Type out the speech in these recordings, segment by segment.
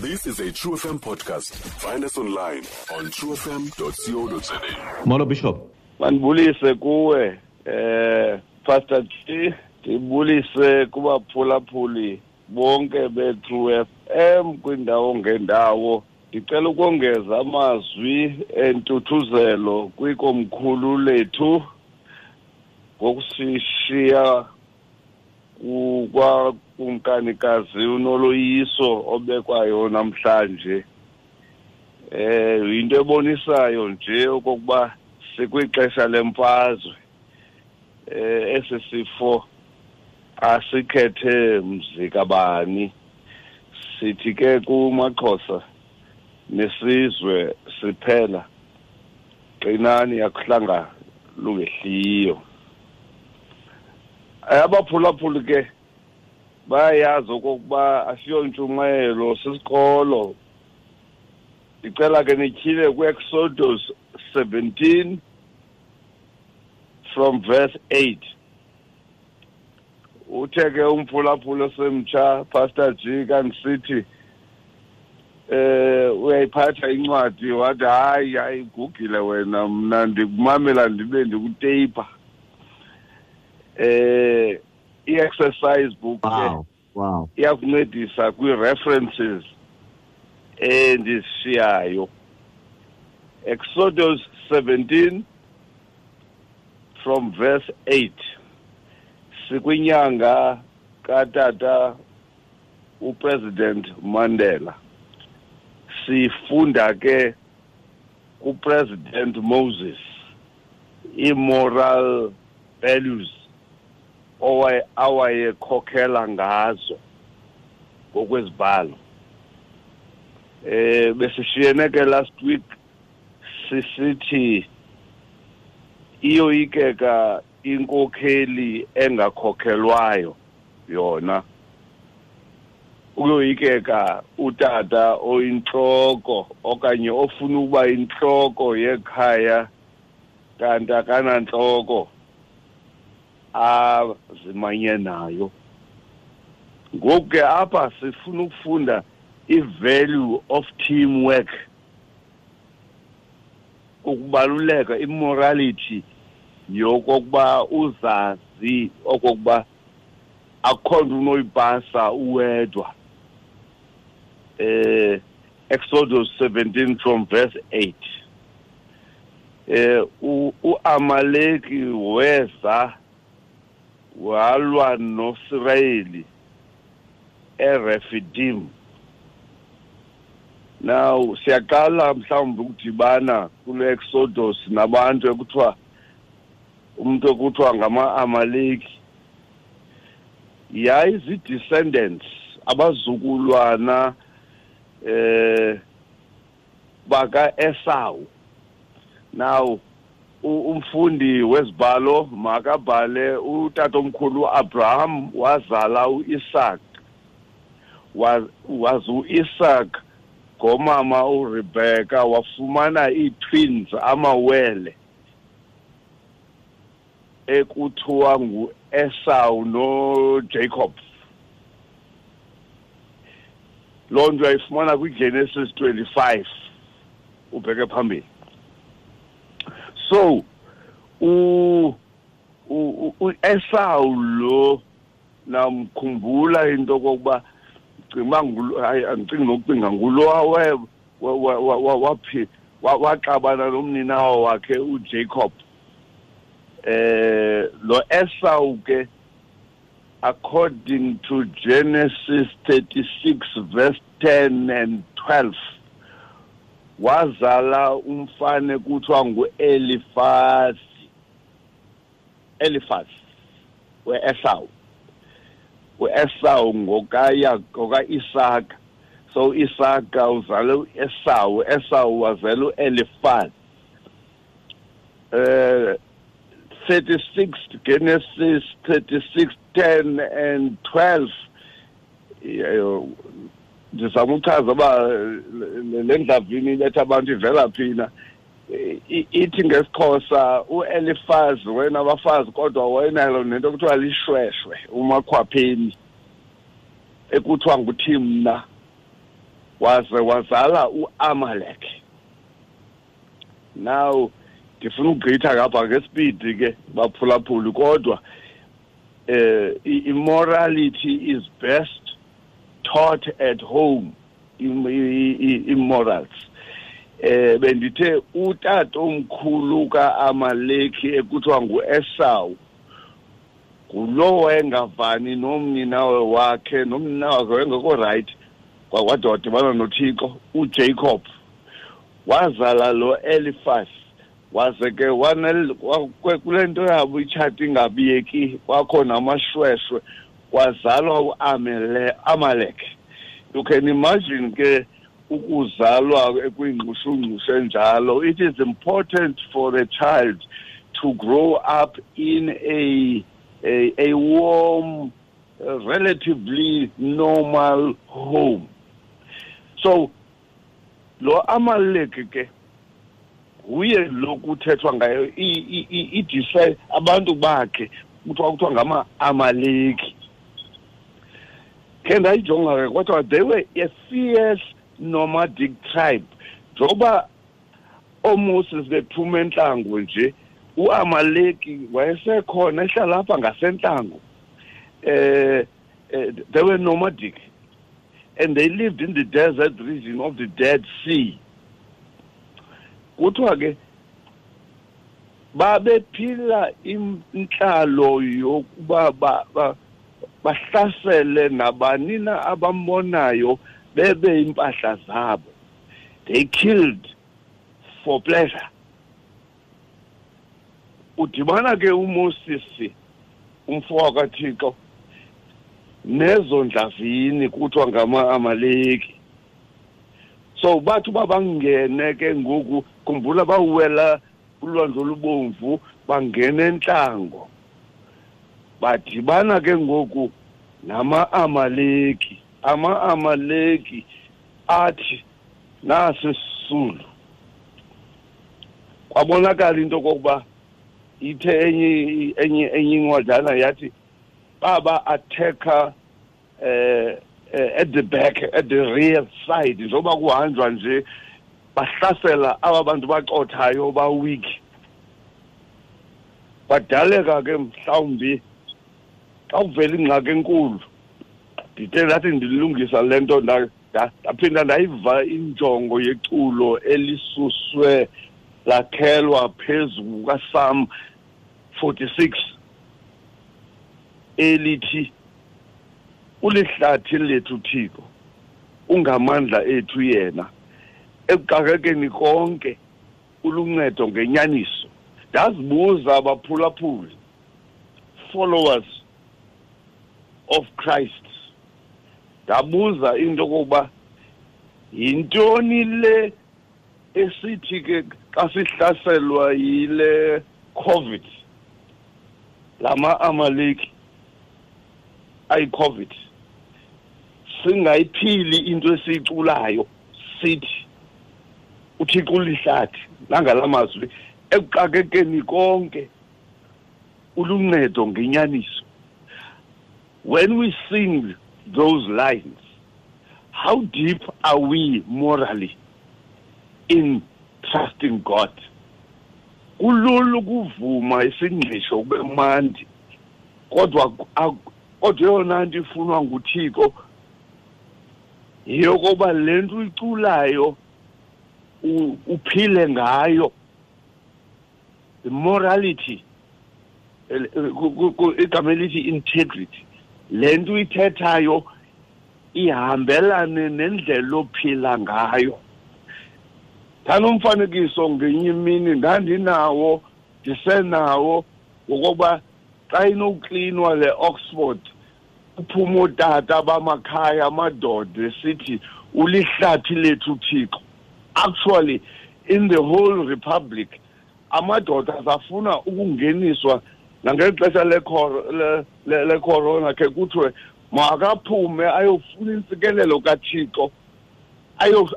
This is a True FM podcast. Find us online on truefm.co.za. Molo Bishop. Mandibulise kuwe eh Pastor G, ndibulise kubaphulaphuli bonke be-True FM kwindawo ngendawo. Ndicela ukongeza amazwi entuthuzelo kwikomkhulu lethu ngokusishiya kwakumkanikazi unoloyiso obekwayo namhlanje eh yinto ebonisayo nje okokuba sikwixesha lemfazwe eh esi sifo asikhethe mzi kabani sithi ke kumaxhosa nesizwe siphela xinani akuhlanga lungehliyo eh, abaphulaphuli ke bayayazi okokuba asiyontshumayelo sisikolo ndicela ke nityhile kwi-exodus 17 from verse 8 uthe ke umphulaphula osemtsha pastor g kandisithi eh uyayiphatha incwadi wathi hayi hayi gugile wena mna ndikumamela ndibe ndikuteyipa eh i-exercise book wow. wow iyakuncedisa kwi-references endishiyayo exodus 17 from verse 8 sikwinyanga katata upresident mandela sifunda ke kupresident moses ii-moral values owaye awayekhokela ngazo ngokwezibhalo eh besishiyene ke last week sisithi iyoyikeka inkokheli engakhokhelwayo yona uyoyikeka utata oyintloko okanye ofuna ukuba intloko yekhaya kanti akanantloko azimanye nayo ngoku ke apha sifuna ukufunda i-value of team work ukubaluleka imorality yokokuba uzazi okokuba akukho nto unoyipasa uwedwa eh Exodus 17 from verse 8 eh uAmaleki weza walwa noSirayeli erefidim now siyaqala mhlawumbi ukudibana kule exodus nabantu ekuthiwa umuntu okuthiwa ngama-amaleki yayizidescendants abazukulwana eh bakaesawu now umfundi wezibhalo makabhale utatomkhulu uabraham wazala uisak waze uisak ngomama urebeka wafumana ii-twins amawele ekuthiwa nguEsawu noJacob loo nto uyayifumana kwigenesis 25 ubheke phambili so uEsawu lo namkhumbula into kokuba cinga uba andicingi nokucinga ngulowa waphi waxabana nomninawo wakhe uJacob eh lo Esau ke according to Genesis 36 verse 10 and 12 wazala umfana kuthiwa nguElifazi Elifaz weEsawu uEsawu ngokaya ngokaIsaka so uIsaka uzale uEsawu Esawu wazela uElifaz eh 36 Genesis 36 10 and 12 ndizama uchaza uba le ndlavini iletha abantu ivela phina ithi ngesixhosa uelifazi wena bafazi kodwa wayenalo nento kuthiwa lishweshwe umakhwapheni ekuthiwa nguthimna waze wazala uamalek now ndifuna ukugqitha ngapha ngesipidi ke baphulaphuli kodwa uh, immorality is best taught at home ii-morals eh bendithe utata omkhulu kaamaleki ekuthiwa nguesawu ngulo wayengavani nomninawe wakhe nomninawe wakhe wayengekho rayithi kwade wadibana nothixo ujacob wazala lo elifas waze ke kule nto yabo itshati ingabiyeki kwakhona amashweshwe kwazalwa uamalek you can imagine ke ukuzalwa kwingxushungxushu enjalo it is important for a child to grow up in a a, a warm relatively normal home so lo amaleki ke nguye lo kuthethwa ngayo idiswe abantu bakhe kuthiwa kuthiwa ngama-amaleki khe ndayijonga ke kodwa they were a fierce nomadic tribe njengoba oomoses bephuma entlango nje uamaleki wayesekhona ehlala apha ngasentlango um eh, Uh, they were nomadic, and they lived in the desert region of the Dead Sea. Kuthiwa ke babephila intlalo yokuba bahlasele nabani na abambonayo bebe impahla zabo they killed for pleasure udibana ke umosisi umfo wakathixo nezo ndlavini kuthiwa ngama-amaleki so bathi uba bangene ke ngoku khumbula bawuwela ulwandle olubomvu bangena entlango badibana ke ngoku nama-amaleki ama-amaleki athi nasi sisulu kwabonakala into kokuba ithe enye enye enye incwadana yathi baba athekha eh, eh at the back at the rear side njengoba kuhanjwa nje bahlasela aba bantu bacothayo ba-weak badaleka ke mhlawumbi xa kuvela ingxaki enkulu ndithe ndathi ndilungisa le nto ndaphinda ndayiva injongo yeculo elisuswe lakhelwa phezu kukasam 46 elithi ulihlathi lethu thixo ungamandla ethu yena ekuxakekeni konke uluncedo ngenyaniso ndazibuza abaphulaphuli followers of christ ndabuza into yokuba yintoni le esithi ke xa sihlaselwa yile covid lama amaleki ayicovid singayiphili into esiyiculayo sithi uthixo ulihlathi nangala mazwi ekuxakekeni konke uluncedo ngenyaniso When we sing those lines, how deep are we morally in trusting God? kulula ukuvuma isingqisho kube mandi kodwa kodwa eyona nto ifunwa nguthixo yeyokoba le nto uyiculayo uphile ngayo morality igama elithi integrity le nto uyithethayo ihambelane nendlela ophila ngayo ndanomfanekiso ngenye imini ndandinawo ndisenawo ngokokuba xa inokuklinwa le oxford kuphuma ootata bamakhaya amadoda esithi ulihlathi lethu uthixo actually in the whole republic amadoda asafuna ukungeniswa nangeli xesha lecorona khe kuthiwe makaphume ayofuna intsikelelo kathixo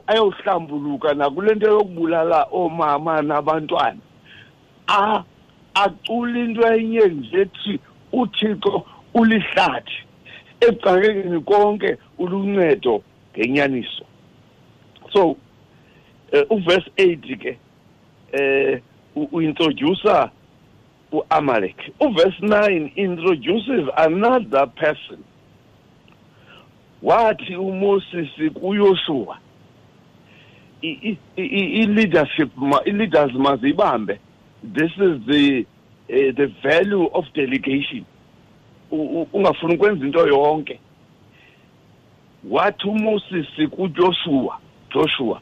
ayohlambuluka nakule nto yokubulala oomama nabantwana a acula into enye nje ethi uthixo ulihlathi ekuxakekeni konke uluncedo ngenyaniso so eh, uverse 8 ke eh uintroducer uAmalek uverse 9 introduces another person wathi umoses kuyoshuwa i-leadership i-leaders maziyibambe this is the uh, the value of delegation ungafuni ukwenza into yonke wathi umoses kujoshua joshua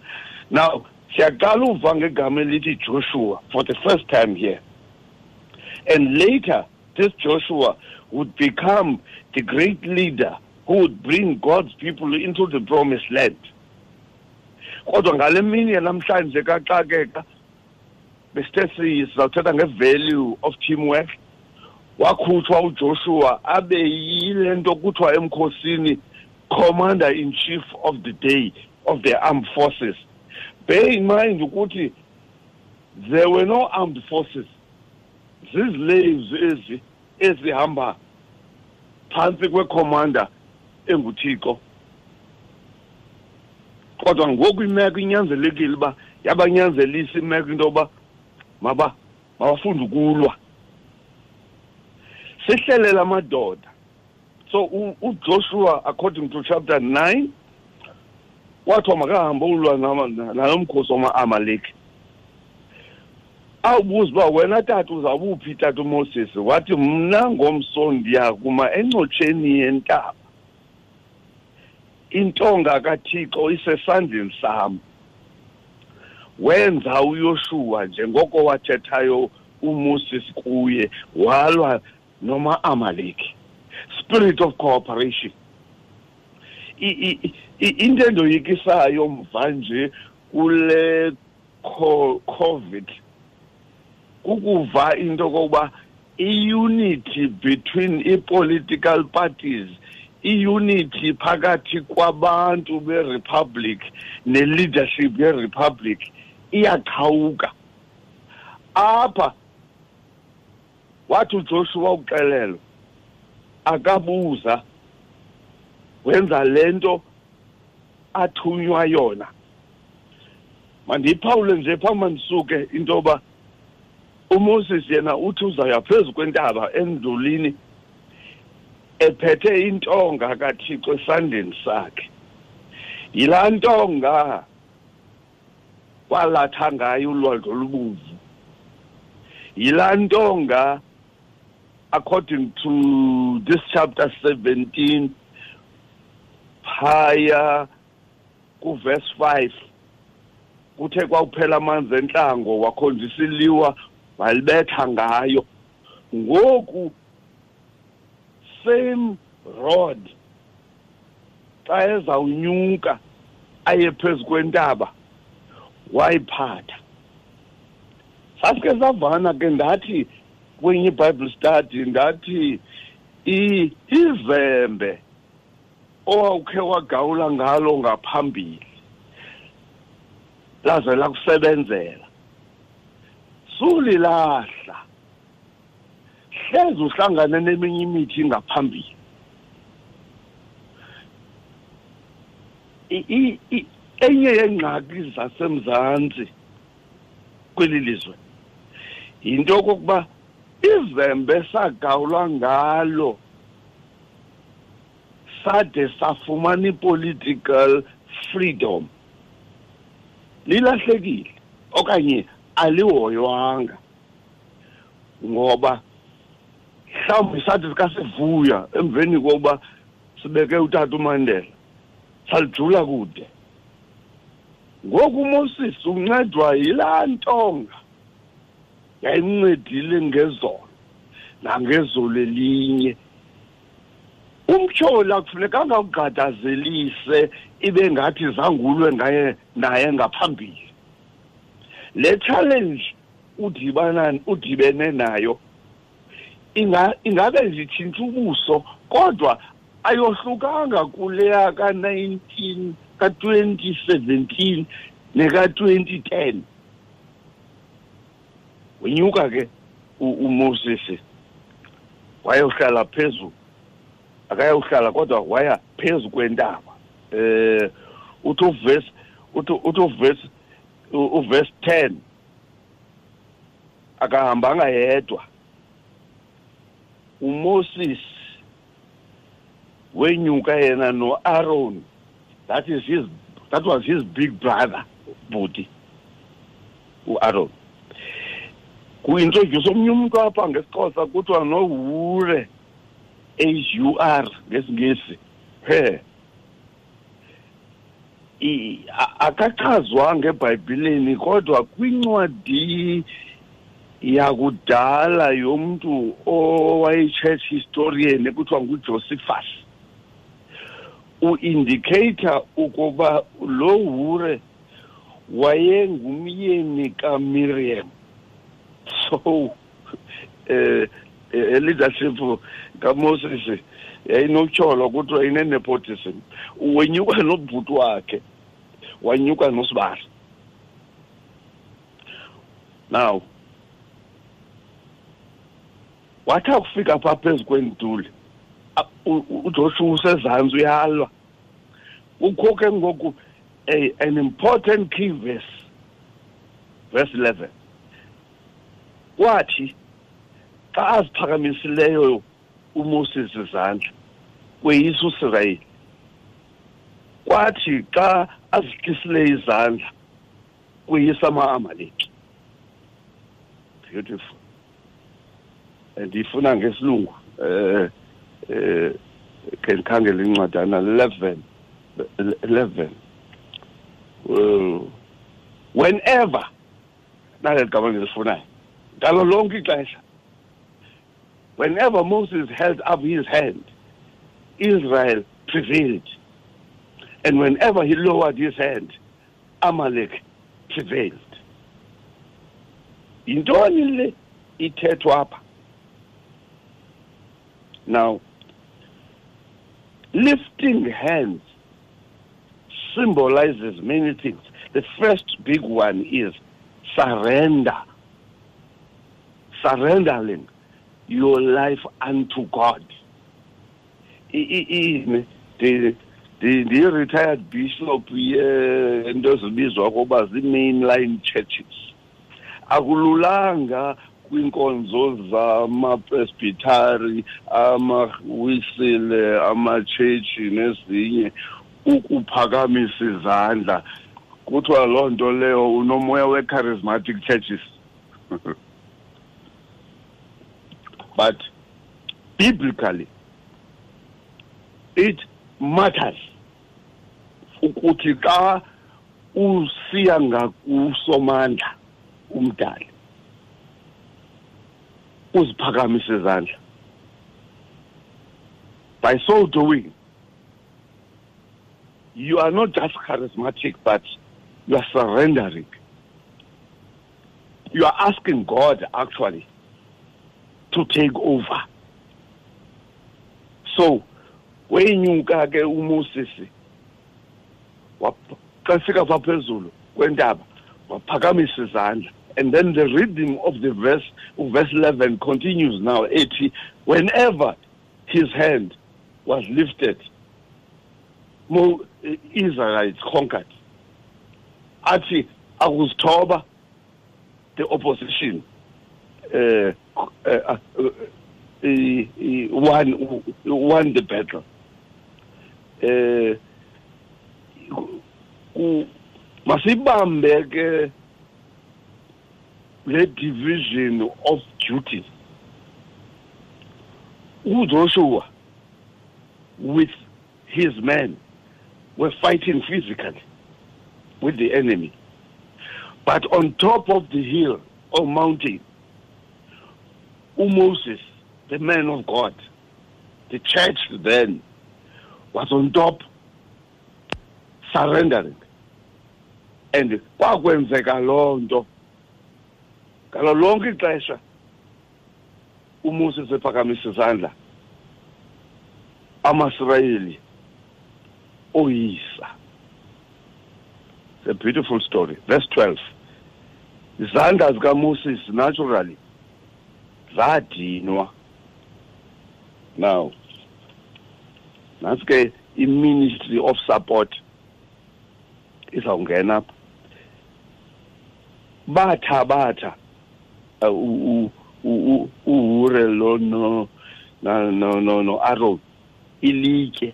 now siyaqala uva ngegama elithi joshua for the first time here and later this Joshua would become the great leader who would bring God's people into the promised land. kodwa ngale mini yanamhlanje kaxakeka besithe sizawuthetha nge-value of teamwork wakhutshwa ujoshua abe yile nto kuthiwa emkhosini commander in chief of the day of the armed forces bear in mind ukuthi there were no armed forces zizileyizi ezi ezihamba phantsi kwekhomanda enguthixo kodwa ngoku imeko inyanzelekile uba yabanyanzelisa imeko into yoba maba mabafunde ukulwa sihlelela amadoda so ujoshua according to chapter 9 kwathiwa makahambe ulwa nalo mkhosi wama-amaleki awubuza uba wena tata uzawubuphi tata umoses wathi mna ngomso ndiya kuma encotsheni yentaba intonga kathixo isesandleni sam wenza uyoshuwa njengoko wathethayo umoses kuye walwa noma amaleki spirit of cooperation into endoyikisayo mva nje kule covid kukuva into kokuba i-unity between i-political parties i-unity phakathi kwabantu berepublic ne-leadership yerepublic iyaqhawuka apha wathi uJoshua uxelelo akabuza wenza lento athunywa yona mandiphawule nje phambi mandisuke into yoba umoses yena uthi uzawuya phezu kwentaba endulini ephethe intonga kathixo esandleni sakhe yilaa ntonga kwalatha ngayo ulwandle olubomvu yilaa ntonga according to this chapter 17 phaya kuverse 5 kuthe kwawuphela amanzi entlango wakhonjisiliwa walibetha ngayo ngoku same road xa ezawunyuka aye phezu kwentaba wayiphatha sasike savana ke ndathi kwenye ibible study ndathi izembe owawukhe wagawula ngalo ngaphambili laze lakusebenzela sulilahla hleze uhlangane neminye imithi ngaphambili enye yeengxaki zasemzantsi kweli lizwe yinto yokokuba izembe sagawulwa ngalo sade safumana i-political freedom lilahlekile okanye aliwoywanga ngoba mhlawumbi sathi sikasivuya emveni kokuba sibeke utata umandela salijula kude ngoku umoses uncedwa yilaa ntonga yayimncedile ngezolo nangezolo elinye umtyholi akufunekanga ugadazelise ibe ngathi zangulwe ngaye naye ngaphambili le challenge udibana udibene nayo inga ingabe zitshintsha ubuso kodwa ayohlukanga kuleya ka-19 ka-2017 neka-2010 wenyuka ke umosisi wayohlala phezulu akayohlala kodwa waya phezu kwentaba eh uthi uvesi uthi uthi uvesi uvesi 10 akahambanga yedwa umoses wenyuka yena noaron that is his that was his big brother bhuti uaron kuintrodyuse omnye umntu apha ngesixhosa kuthiwa nohure h u r ngesingesi he akachazwanga ebhayibhileni kodwa kwincwadi yakudala yomntu owaye-church historian ekuthiwa ngujosephus uindicata ukuba lo hure wayengumyeni kamiriam so eh, eh leadership kaMoses yayinotyholo kuthiwa ine-nepotism wenyuka nobhuti wakhe wanyuka nosibari now wathi akufika phaa phezu kwenduli ujoshua usezantsi uyalwa kukho ke ngoku an important key verse verse 11 kwathi xa aziphakamisileyo umoses izandla kweyisa usirayeli kwathi xa azihlisileyo izandla kweyisa ama-amaleki beautiful ndiyifuna ngesilungu um um khe ndikhangele incwadana eleven eleven uh, whenever nale gama ndilifunayo ngalo lonke ixesha whenever moses held up his hand israel prevailed and whenever he lowered his hand amalek prevailed yintoni le ithethwa apha now lifting hands symbolizes many things the first big one is surrender surrendering your life unto god I, I, I, the, ndi-retired bishop yento ezibizwa koba zii-mainline churches akululanga kwiinkonzo zamapresbitari amawisile amatshetshi nezinye ukuphakamisa izandla kuthiwa loo nto leyo unomoya we-charismatic churches but biblically it matters ukuthi xa usiya ngakusomandla umdali uziphakamise izandla by so doing you are not just charismatic but you are surrendering you are asking god actually to take over so wenyuka ke umosisi xa fika pha phezulu kwentaba waphakamisa izandla and then the rhythm of the verse verse 11 continues now ethi whenever his hand was lifted mo israel conquered athi akuzithoba the opposition uh, uh, uh, won, won the battle uh, masibambe ke le division of duty uJoshua with his men were fighting physically with the enemy but on top of the hill or mountain uMoses the man of God the church then was on top surrendering and kwakwenzeka loo nto ngalo lonke ixesha umoses ephakamisa izandla amasirayeli oyisa it's a beautiful story verse 12 izandla zikamoses naturally zadinwa now nantsi ke i-ministry of support izawungena apha batha batha uh, uhure lo no no no no aron ilitye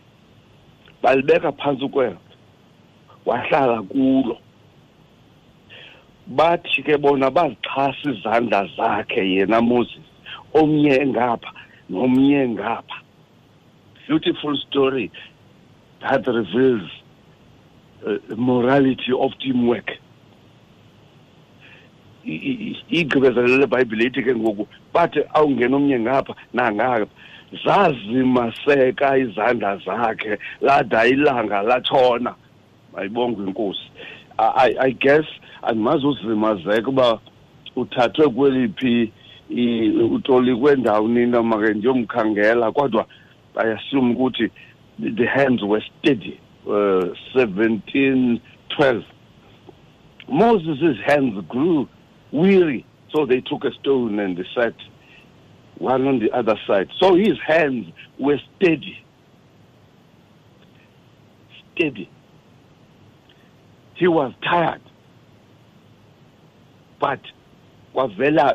balibeka phantsi kwelo wahlala kulo bathi ke bona bazixhasa izandla zakhe yena moses omnye engapha nomnye engapha beautiful story that reveals uh, morality of teamwork igqibezelelo lebhayibhile ithi ke ngoku bathi awungena omnye ngapha nangapha zazimaseka izandla zakhe lada ilanga latshona mayibongwe inkosi I, I guess andimazi uzimazeka uba uthathwe kweliphi utolikwe ndawoni into make ndiyomkhangela kodwa i assume ukuthi the hands were steady uh, 17 12 Moses' hands grew weary, so they took a stone and they set one on the other side. So his hands were steady. Steady. He was tired. But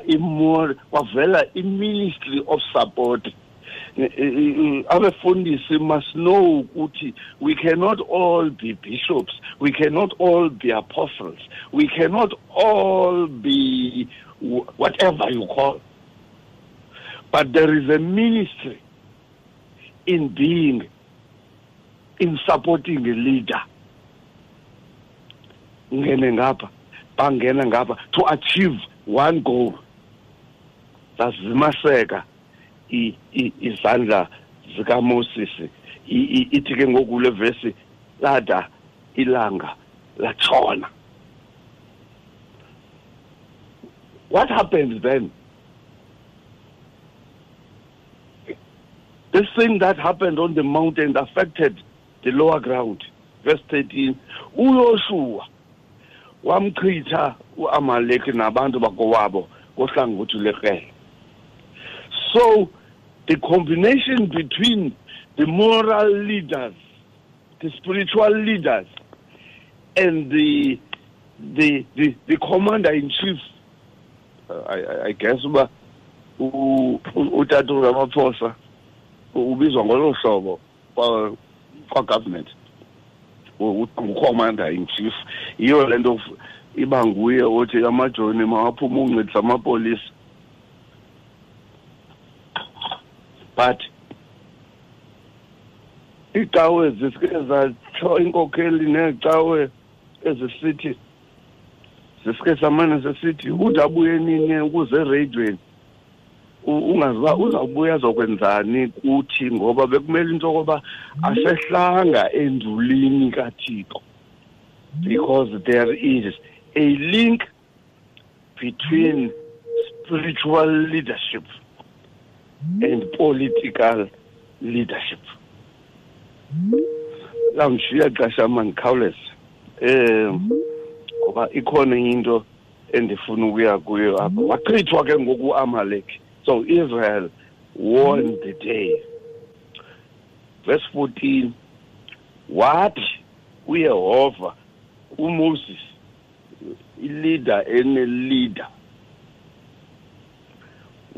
in more wavela in ministry of support Eh, eh, eh, abefundisi must know ukuthi we cannot all be bishops we cannot all be apostles we cannot all be whatever you call but there is a ministry in being in supporting a leader ungene ngapha bangena ngapha to achieve one goal zazimaseka izandla zikaMoses ithi ke ngoku le vesi lada ilanga latshona what happened then this thing that happened on the mountain affected the lower ground verse 13 uyoshua wamchitha uamaleki nabantu bakowabo kohlangothi lekrele so the combination between the moral leaders, the spiritual leaders, and the the the, the commander in chief, uh, i guess uba utata uramaphosa ubizwa ngolo hlobo kwagovernment ngukhomanda in chief yiyo le nto iba nguye othi amajoni mawaphume uncedisa amapolisa but iicawe zisike zatsho inkokheli neecawe ezisithi sisike samane sesithi uthi abuye nini ukuze ereyidweni ungazi uba uzawubuya azokwenzani kuthi ngoba bekumele into yokoba asehlanga endulini kathixo because there is a link between spiritual leadership and political leadership lawungishiya xesha mandikhawuleze um ngoba ikhona enye into endifuna ukuya kuyo apha wachithwa ke ngoku amalek so israel won the day verse 14 wathi uyehova umoses ileader eneleader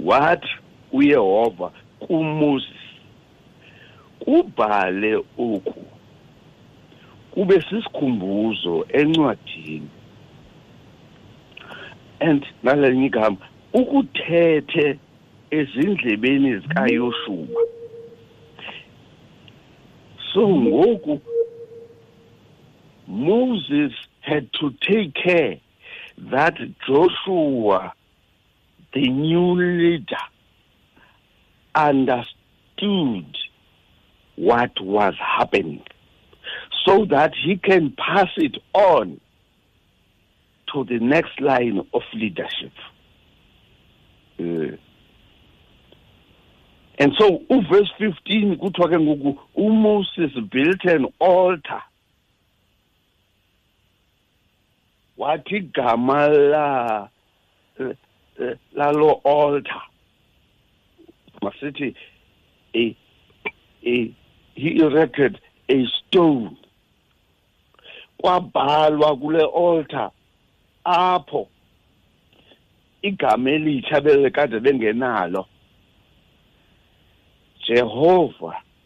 wathi uyehova kumoses kubhale oku kube sisikhumbuzo encwadini and ngalenye igama ukuthethe ezindlebeni zikayoshuba so ngoku moses had to take care that joshua the new leader understood what was happening so that he can pass it on to the next line of leadership. Uh, and so, verse 15, kuthiwa ngoku uMoses built an altar. wathi igama la lalo altar masithi a, a, he erected a stone kwabhalwa kule altar apho igama elitsha belekade bengenalo jehova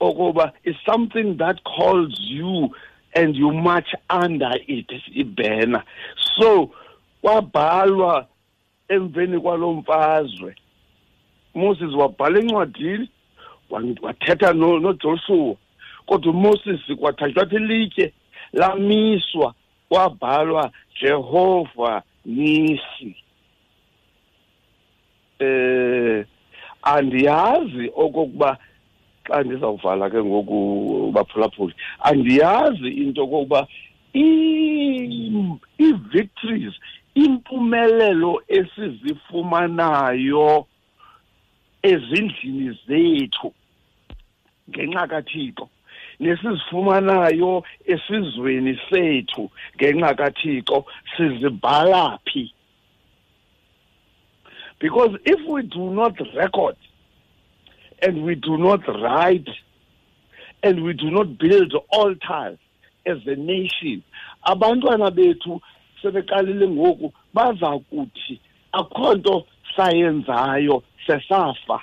okoba is something that calls you and you march under it ibhena so kwabhalwa emveni kwalo mfazwe moses wabhala encwadini wathetha nojoshuwa no kodwa umoses kwathatywa athi litye lamiswa kwabhalwa jehova nisi eh andiyazi okokuba xa ndizawuvala ke ngoku baphulaphuli andiyazi into okokuba ii-victories impumelelo esizifumanayo ezindlini zethu ngenxa kathixo nesizifumanayo esizweni sethu ngenxa kathixo sizibhala phi Because if we do not record and we do not write and we do not build altars as a nation, abantwana bethu sebeqalile ngoku baza kuthi akho nto sayenzayo sesafa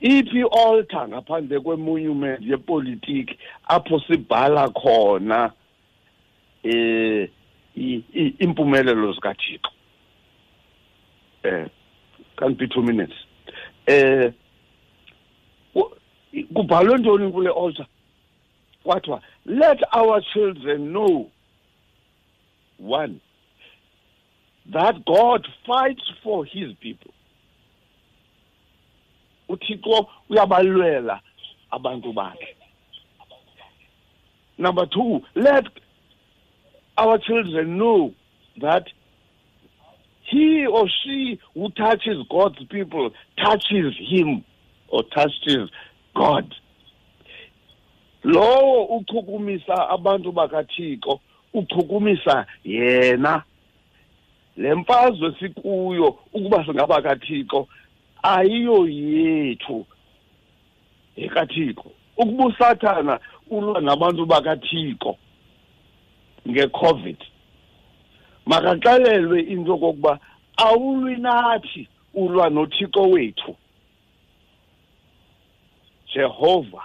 iphi i-altar ngaphandle kwemonument yepolitiki apho sibhala khona eh impumelelo zikaThixo eh can't be two minutes eh kubhalwe ntoni kule altar kwathiwa let our children know one that god fights for his people uthixo uyabalwela abantu bakhe Number two, let our children know that he or she who touches God's people touches him or touches God. Lowo uchukumisa abantu bakaThixo uchukumisa yena. Le mfazwe sikuyo ukuba singaba kaThixo ayiyo yethu yekathixo ukuba usathana ulwa nabantu bakathixo ngecovid makaxelelwe into kokuba awulwi nathi ulwa nothixo wethu jehova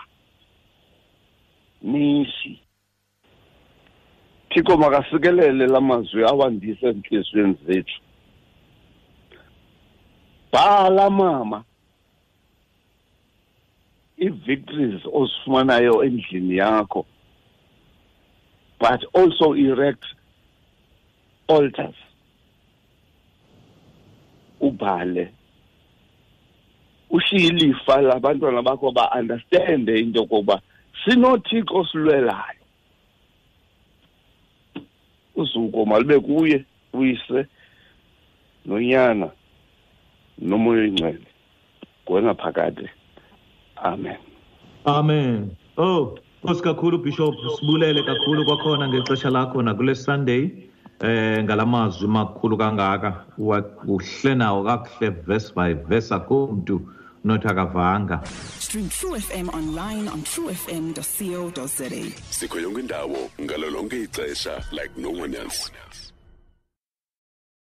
nisi thixo makasikelele la mazwi awandise ezintliziyweni zethu bhala mama ii-victories ozifumanayo endlini yakho but also erect altars ubhale ushiye ilifa labantwana bakho ba-andastende into yokokuba sinothixo osilwelayo uzuko malube kuye uyise nonyana nomoya oyingcwele nguwe ngaphakade amen amen oh Nkosi kakhulu Bishop sibulele kakhulu kwakhona ngexesha lakho nakule Sunday eh ngalamazwi makhulu kangaka uhle nawo kakuhle verse by verse akumntu not akavanga stream true fm online on truefm.co.za sikho yonke indawo ngalo lonke ixesha like no one else